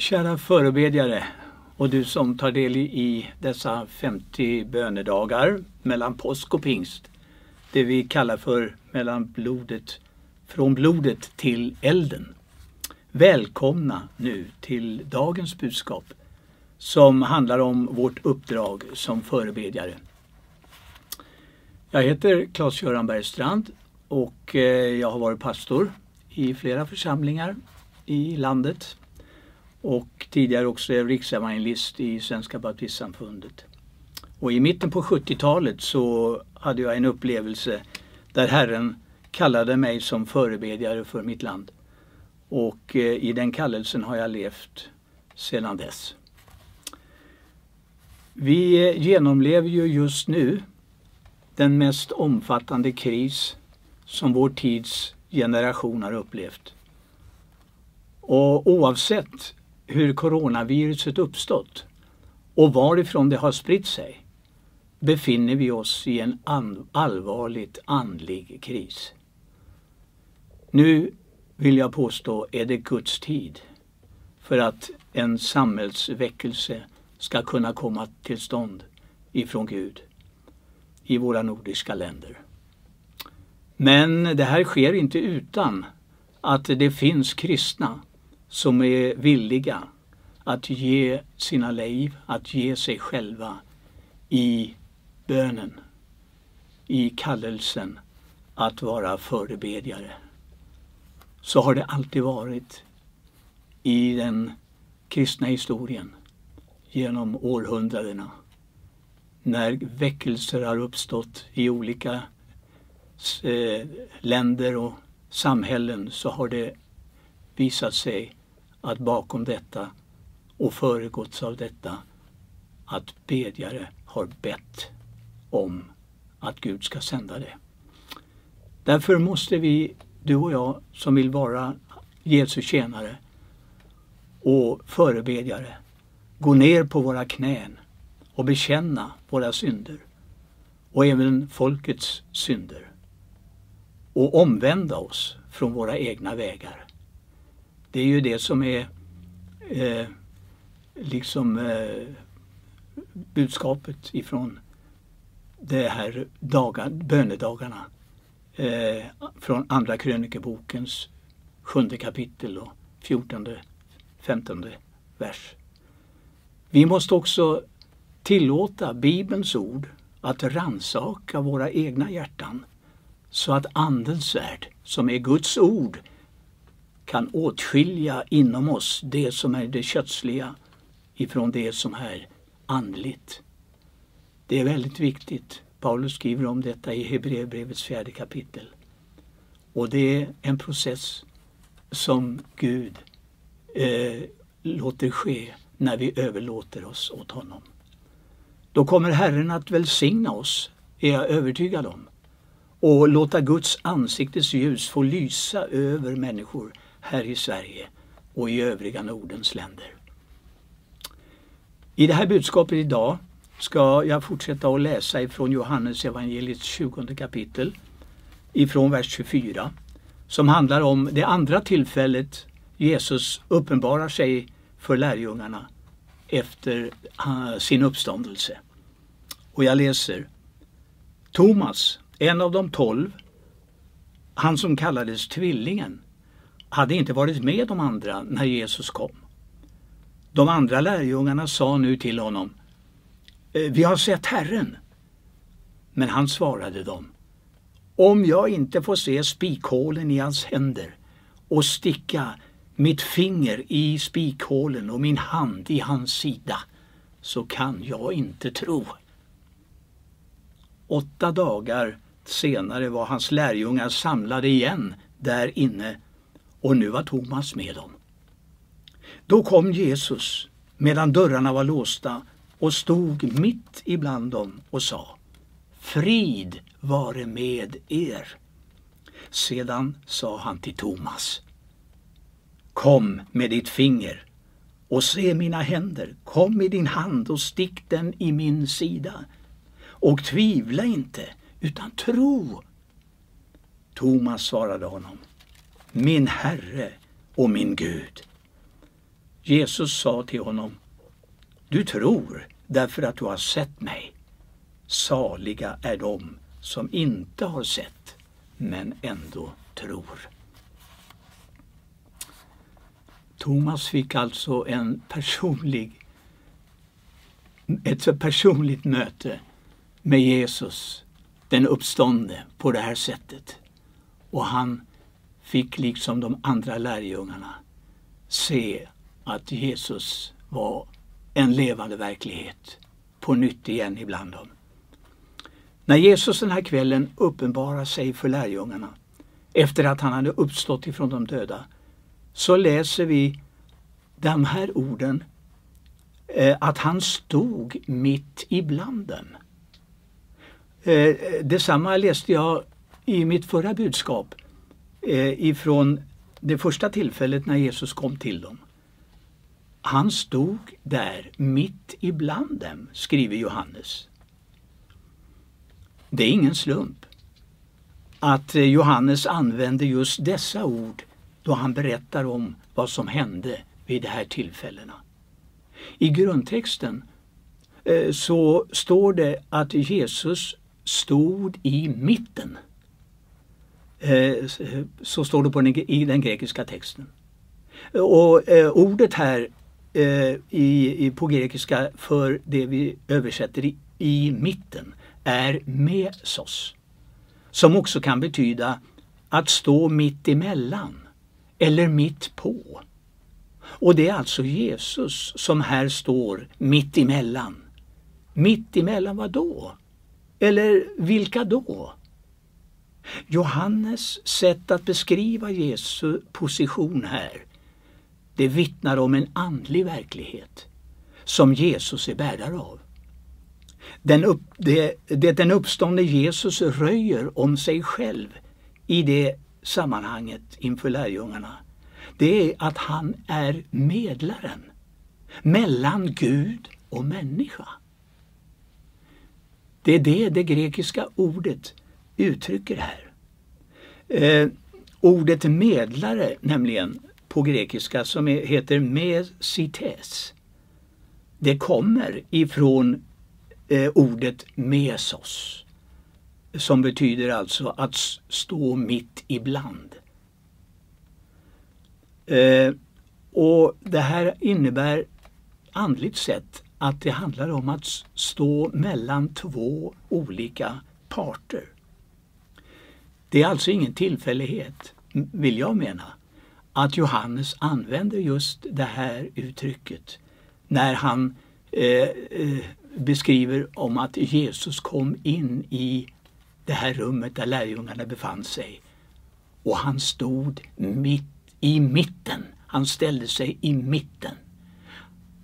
Kära förebedjare och du som tar del i dessa 50 bönedagar mellan påsk och pingst. Det vi kallar för mellan blodet, från blodet till elden. Välkomna nu till dagens budskap som handlar om vårt uppdrag som förebedjare. Jag heter Claes-Göran Bergstrand och eh, jag har varit pastor i flera församlingar i landet och tidigare också riksevangelist i Svenska baptistsamfundet. Och i mitten på 70-talet så hade jag en upplevelse där Herren kallade mig som förebedjare för mitt land. Och eh, i den kallelsen har jag levt sedan dess. Vi eh, genomlever ju just nu den mest omfattande kris som vår tids generation har upplevt. Och oavsett hur coronaviruset uppstått och varifrån det har spritt sig befinner vi oss i en allvarligt andlig kris. Nu vill jag påstå är det Guds tid för att en samhällsväckelse ska kunna komma till stånd ifrån Gud i våra nordiska länder. Men det här sker inte utan att det finns kristna som är villiga att ge sina liv, att ge sig själva i bönen, i kallelsen att vara förebedjare. Så har det alltid varit i den kristna historien genom århundradena. När väckelser har uppstått i olika eh, länder och samhällen så har det visat sig att bakom detta och föregåtts av detta att bedjare har bett om att Gud ska sända det. Därför måste vi, du och jag som vill vara Jesu tjänare och förebedjare, gå ner på våra knän och bekänna våra synder och även folkets synder och omvända oss från våra egna vägar. Det är ju det som är eh, liksom eh, budskapet ifrån de här dagar, bönedagarna eh, från Andra krönikebokens sjunde kapitel och fjortonde, femtonde vers. Vi måste också tillåta Bibelns ord att ransaka våra egna hjärtan så att Andens värld, som är Guds ord, kan åtskilja inom oss det som är det kötsliga ifrån det som är andligt. Det är väldigt viktigt. Paulus skriver om detta i Hebreerbrevets fjärde kapitel. Och det är en process som Gud eh, låter ske när vi överlåter oss åt honom. Då kommer Herren att välsigna oss, är jag övertygad om och låta Guds ansiktes ljus få lysa över människor här i Sverige och i övriga Nordens länder. I det här budskapet idag ska jag fortsätta att läsa ifrån Johannes evangeliets 20 kapitel ifrån vers 24 som handlar om det andra tillfället Jesus uppenbarar sig för lärjungarna efter ah, sin uppståndelse. Och jag läser Thomas, en av de tolv, han som kallades Tvillingen, hade inte varit med de andra när Jesus kom. De andra lärjungarna sa nu till honom eh, Vi har sett Herren. Men han svarade dem Om jag inte får se spikhålen i hans händer och sticka mitt finger i spikhålen och min hand i hans sida så kan jag inte tro. Åtta dagar senare var hans lärjungar samlade igen där inne och nu var Thomas med dem. Då kom Jesus medan dörrarna var låsta och stod mitt ibland dem och sa Frid vare med er. Sedan sa han till Thomas Kom med ditt finger och se mina händer. Kom med din hand och stick den i min sida. Och tvivla inte, utan tro. Thomas svarade honom min Herre och min Gud. Jesus sa till honom Du tror därför att du har sett mig. Saliga är de som inte har sett men ändå tror. Thomas fick alltså en personlig, ett personligt möte med Jesus, den uppståndne, på det här sättet. Och han fick liksom de andra lärjungarna se att Jesus var en levande verklighet på nytt igen ibland dem. När Jesus den här kvällen uppenbarar sig för lärjungarna efter att han hade uppstått ifrån de döda så läser vi de här orden eh, att han stod mitt ibland dem. Eh, eh, detsamma läste jag i mitt förra budskap eh, ifrån det första tillfället när Jesus kom till dem. Han stod där mitt ibland dem, skriver Johannes. Det är ingen slump att eh, Johannes använder just dessa ord då han berättar om vad som hände vid de här tillfällena. I grundtexten eh, så står det att Jesus stod i mitten. Eh, så står det på den, i den grekiska texten. Och eh, ordet här eh, i, på grekiska för det vi översätter i, i mitten är mesos. Som också kan betyda att stå mitt emellan eller mitt på. Och det är alltså Jesus som här står mitt emellan. Mitt emellan vad då? Eller vilka då? Johannes sätt att beskriva Jesu position här, det vittnar om en andlig verklighet som Jesus är bärare av. Den upp, det, det den uppståndne Jesus röjer om sig själv i det sammanhanget inför lärjungarna, det är att han är medlaren mellan Gud och människa. Det är det det grekiska ordet uttrycker här. Eh, ordet medlare nämligen på grekiska som är, heter mesites. Det kommer ifrån eh, ordet mesos som betyder alltså att stå mitt ibland. Eh, och Det här innebär andligt sett att det handlar om att stå mellan två olika parter. Det är alltså ingen tillfällighet, vill jag mena, att Johannes använder just det här uttrycket när han eh, eh, beskriver om att Jesus kom in i det här rummet där lärjungarna befann sig. Och han stod mitt i mitten. Han ställde sig i mitten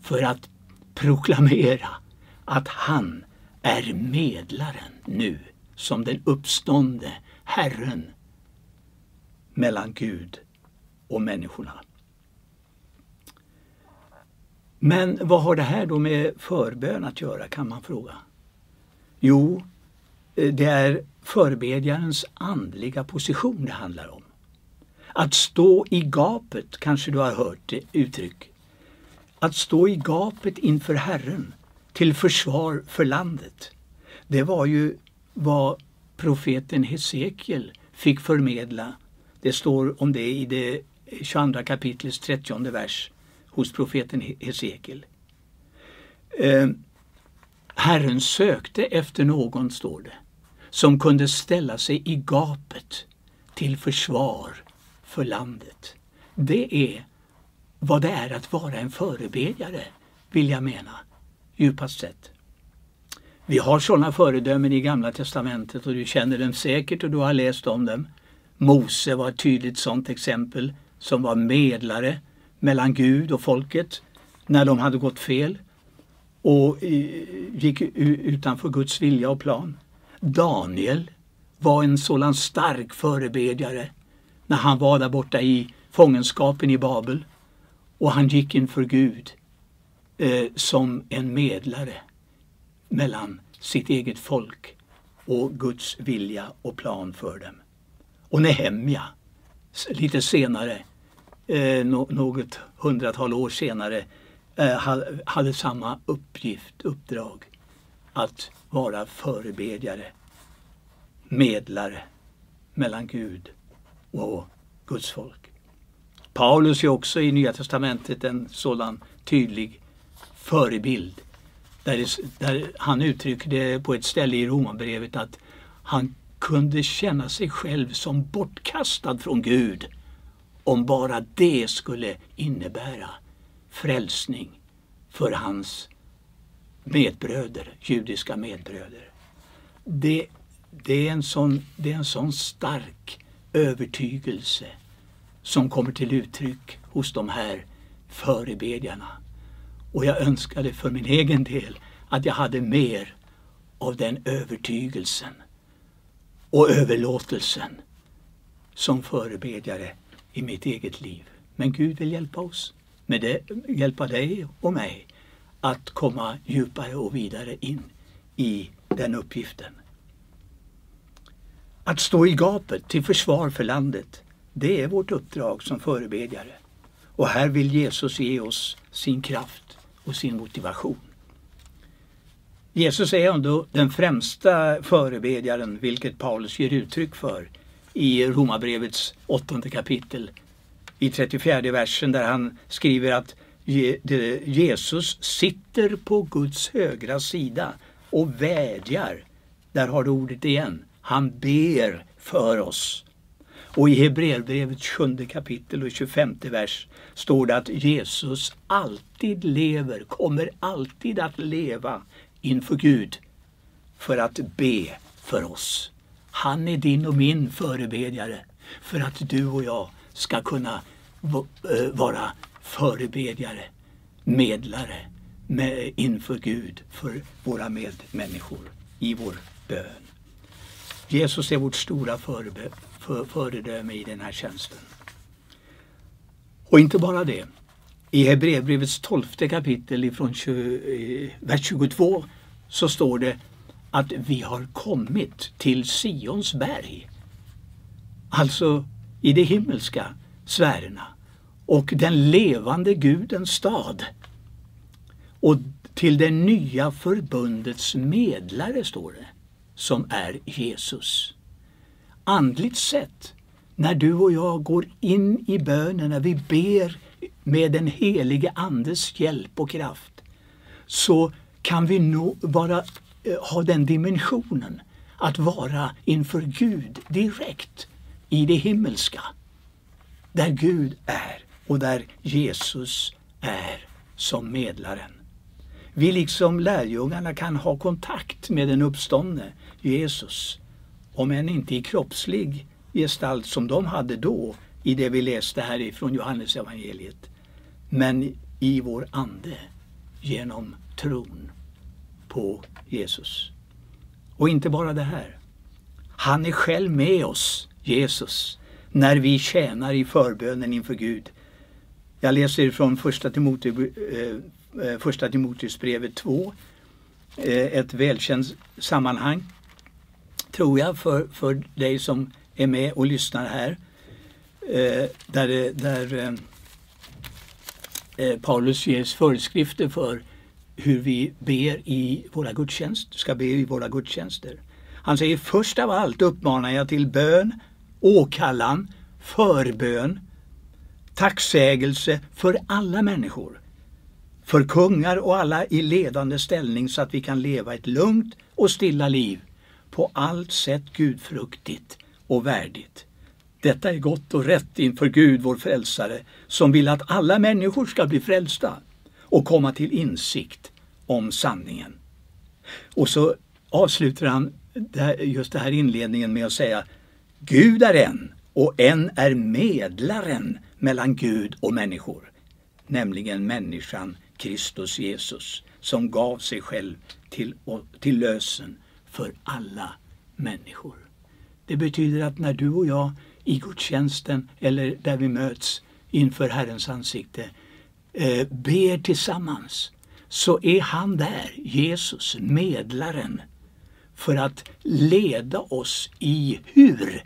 för att proklamera att han är medlaren nu som den uppståndne Herren mellan Gud och människorna. Men vad har det här då med förbön att göra kan man fråga? Jo, eh, det är förbedjarens andliga position det handlar om. Att stå i gapet, kanske du har hört det uttryck. Att stå i gapet inför Herren till försvar för landet. Det var ju vad profeten Hesekiel fick förmedla. Det står om det i det 22 kapitlets 30 vers hos profeten Hesekiel. Eh, Herren sökte efter någon, står det, som kunde ställa sig i gapet till försvar för landet. Det är vad det är att vara en förebedjare, vill jag mena, djupast sett. Vi har sådana föredömen i Gamla testamentet och du känner dem säkert och du har läst om dem. Mose var ett tydligt sådant exempel som var medlare mellan Gud och folket när de hade gått fel och eh, gick utanför Guds vilja och plan. Daniel var en sådan stark förebedjare när han var där borta i fångenskapen i Babel och han gick inför Gud eh, som en medlare mellan sitt eget folk och Guds vilja och plan för dem. Och Nehemja, lite senare, eh, något hundratal år senare eh, hade samma uppgift, uppdrag att vara förebedjare, medlare mellan Gud och Guds folk. Paulus är också i Nya Testamentet en sådan tydlig förebild. Där, det, där han uttrycker det på ett ställe i Romarbrevet att han kunde känna sig själv som bortkastad från Gud om bara det skulle innebära frälsning för hans medbröder, judiska medbröder. Det, det, är en sån, det är en sån stark övertygelse som kommer till uttryck hos de här förebedjarna. Och jag önskade för min egen del att jag hade mer av den övertygelsen och överlåtelsen som förebedjare i mitt eget liv. Men Gud vill hjälpa oss, med det, hjälpa dig och mig att komma djupare och vidare in i den uppgiften. Att stå i gapet till försvar för landet, det är vårt uppdrag som förebedjare. Och här vill Jesus ge oss sin kraft och sin motivation. Jesus är ändå den främsta förebedjaren, vilket Paulus ger uttryck för i Romarbrevets åttonde kapitel i 34 versen där han skriver att Jesus sitter på Guds högra sida och vädjar. Där har du ordet igen. Han ber för oss. Och i Hebreerbrevets sjunde kapitel och 25 vers står det att Jesus alltid lever, kommer alltid att leva inför Gud för att be för oss. Han är din och min förebedjare för att du och jag ska kunna eh, vara förebedjare, medlare med, inför Gud för våra medmänniskor i vår bön. Jesus är vårt stora förebe, för, föredöme i den här tjänsten. Och inte bara det. I Hebreerbrevets tolfte kapitel ifrån 20, eh, vers 22 så står det att vi har kommit till Sions berg. Alltså i de himmelska sfärerna och den levande Gudens stad. Och till det nya förbundets medlare, står det, som är Jesus. Andligt sett, när du och jag går in i bönen, när vi ber med den helige Andes hjälp och kraft, så kan vi nå, bara eh, ha den dimensionen att vara inför Gud direkt i det himmelska. Där Gud är och där Jesus är som medlaren. Vi liksom lärjungarna kan ha kontakt med den uppståndne Jesus, om än inte i kroppslig gestalt som de hade då i det vi läste här ifrån Johannes evangeliet, men i vår ande genom tron på Jesus. Och inte bara det här. Han är själv med oss, Jesus, när vi tjänar i förbönen inför Gud. Jag läser från första, Timote, eh, eh, första Timoteusbrevet 2, eh, ett välkänt sammanhang, tror jag, för, för dig som är med och lyssnar här. Eh, där eh, där eh, eh, Paulus ges föreskrifter för hur vi ber i våra gudstjänster, ska be i våra gudstjänster. Han säger först av allt uppmanar jag till bön, åkallan, förbön, tacksägelse för alla människor. För kungar och alla i ledande ställning så att vi kan leva ett lugnt och stilla liv. På allt sätt gudfruktigt och värdigt. Detta är gott och rätt inför Gud vår frälsare som vill att alla människor ska bli frälsta och komma till insikt om sanningen. Och så avslutar han just den här inledningen med att säga Gud är en och en är medlaren mellan Gud och människor, nämligen människan Kristus Jesus som gav sig själv till, till lösen för alla människor. Det betyder att när du och jag i gudstjänsten eller där vi möts inför Herrens ansikte eh, ber tillsammans så är han där, Jesus, medlaren, för att leda oss i hur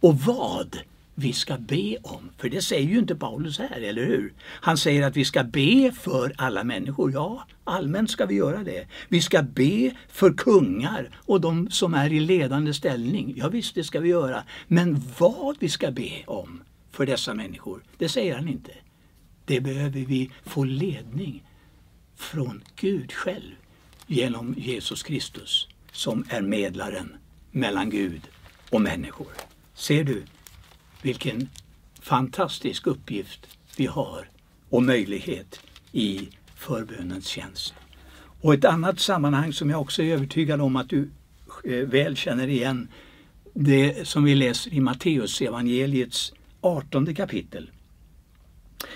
och vad vi ska be om. För det säger ju inte Paulus här, eller hur? Han säger att vi ska be för alla människor. Ja, allmänt ska vi göra det. Vi ska be för kungar och de som är i ledande ställning. Ja visst, det ska vi göra. Men vad vi ska be om för dessa människor, det säger han inte. Det behöver vi få ledning från Gud själv genom Jesus Kristus som är medlaren mellan Gud och människor. Ser du vilken fantastisk uppgift vi har och möjlighet i förbönens tjänst. Och ett annat sammanhang som jag också är övertygad om att du eh, väl känner igen det som vi läser i Matteus evangeliets 18 kapitel.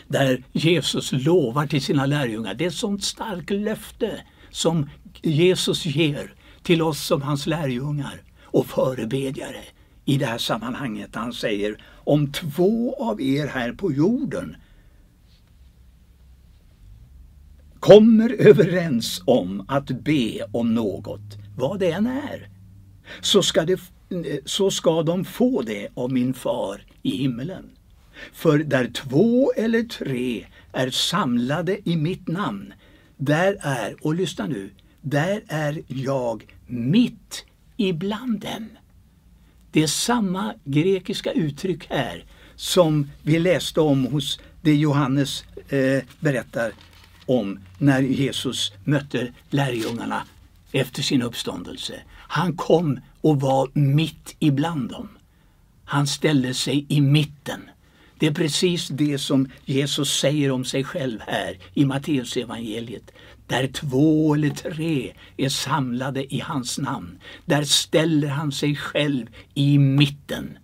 Där Jesus lovar till sina lärjungar, det är ett sånt starkt löfte som Jesus ger till oss som hans lärjungar och förebedjare i det här sammanhanget. Han säger om två av er här på jorden kommer överens om att be om något, vad det än är, så ska, det, så ska de få det av min far i himmelen. För där två eller tre är samlade i mitt namn, där är, och lyssna nu, där är jag mitt ibland dem. Det är samma grekiska uttryck här som vi läste om hos det Johannes eh, berättar om när Jesus mötte lärjungarna efter sin uppståndelse. Han kom och var mitt ibland dem. Han ställde sig i mitten. Det är precis det som Jesus säger om sig själv här i Matteusevangeliet. Där två eller tre är samlade i hans namn, där ställer han sig själv i mitten.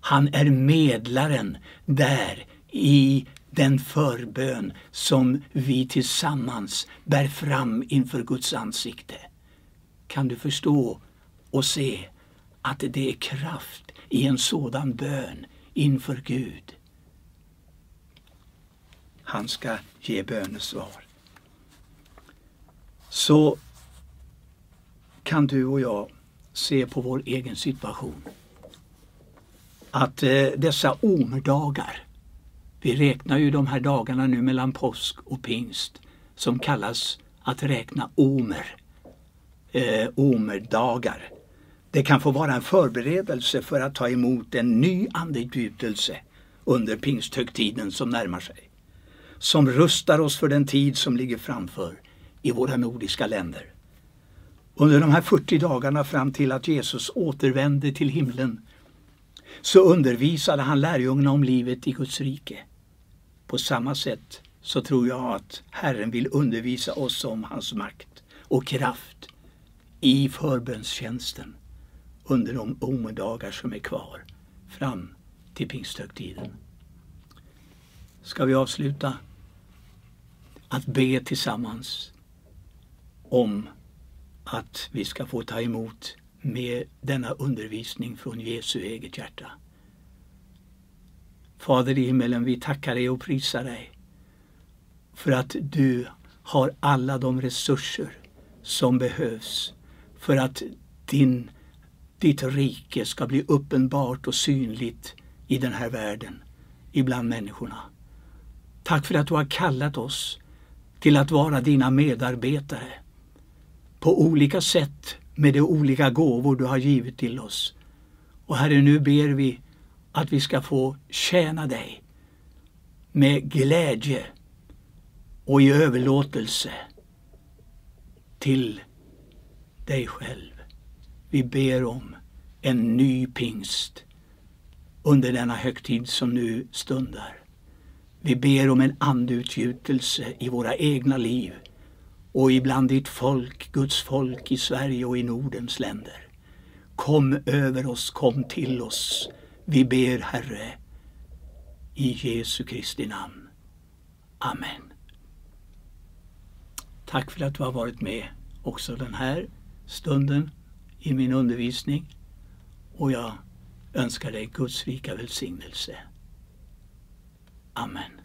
Han är medlaren där i den förbön som vi tillsammans bär fram inför Guds ansikte. Kan du förstå och se att det är kraft i en sådan bön inför Gud? Han ska ge bönesvar så kan du och jag se på vår egen situation. Att eh, dessa omerdagar, vi räknar ju de här dagarna nu mellan påsk och pingst som kallas att räkna omer, eh, omerdagar. Det kan få vara en förberedelse för att ta emot en ny andedjutelse under pingsthögtiden som närmar sig. Som rustar oss för den tid som ligger framför i våra nordiska länder. Under de här 40 dagarna fram till att Jesus återvände till himlen så undervisade han lärjungarna om livet i Guds rike. På samma sätt så tror jag att Herren vill undervisa oss om hans makt och kraft i förbönstjänsten under de omedagar som är kvar fram till pingsthögtiden. Ska vi avsluta att be tillsammans om att vi ska få ta emot med denna undervisning från Jesu eget hjärta. Fader i himmelen, vi tackar dig och prisar dig för att du har alla de resurser som behövs för att din, ditt rike ska bli uppenbart och synligt i den här världen, ibland människorna. Tack för att du har kallat oss till att vara dina medarbetare på olika sätt med de olika gåvor du har givit till oss. Och Herre, nu ber vi att vi ska få tjäna dig med glädje och i överlåtelse till dig själv. Vi ber om en ny pingst under denna högtid som nu stundar. Vi ber om en andeutgjutelse i våra egna liv och ibland ditt folk, Guds folk i Sverige och i Nordens länder. Kom över oss, kom till oss. Vi ber Herre, i Jesu Kristi namn. Amen. Tack för att du har varit med också den här stunden i min undervisning och jag önskar dig Guds rika välsignelse. Amen.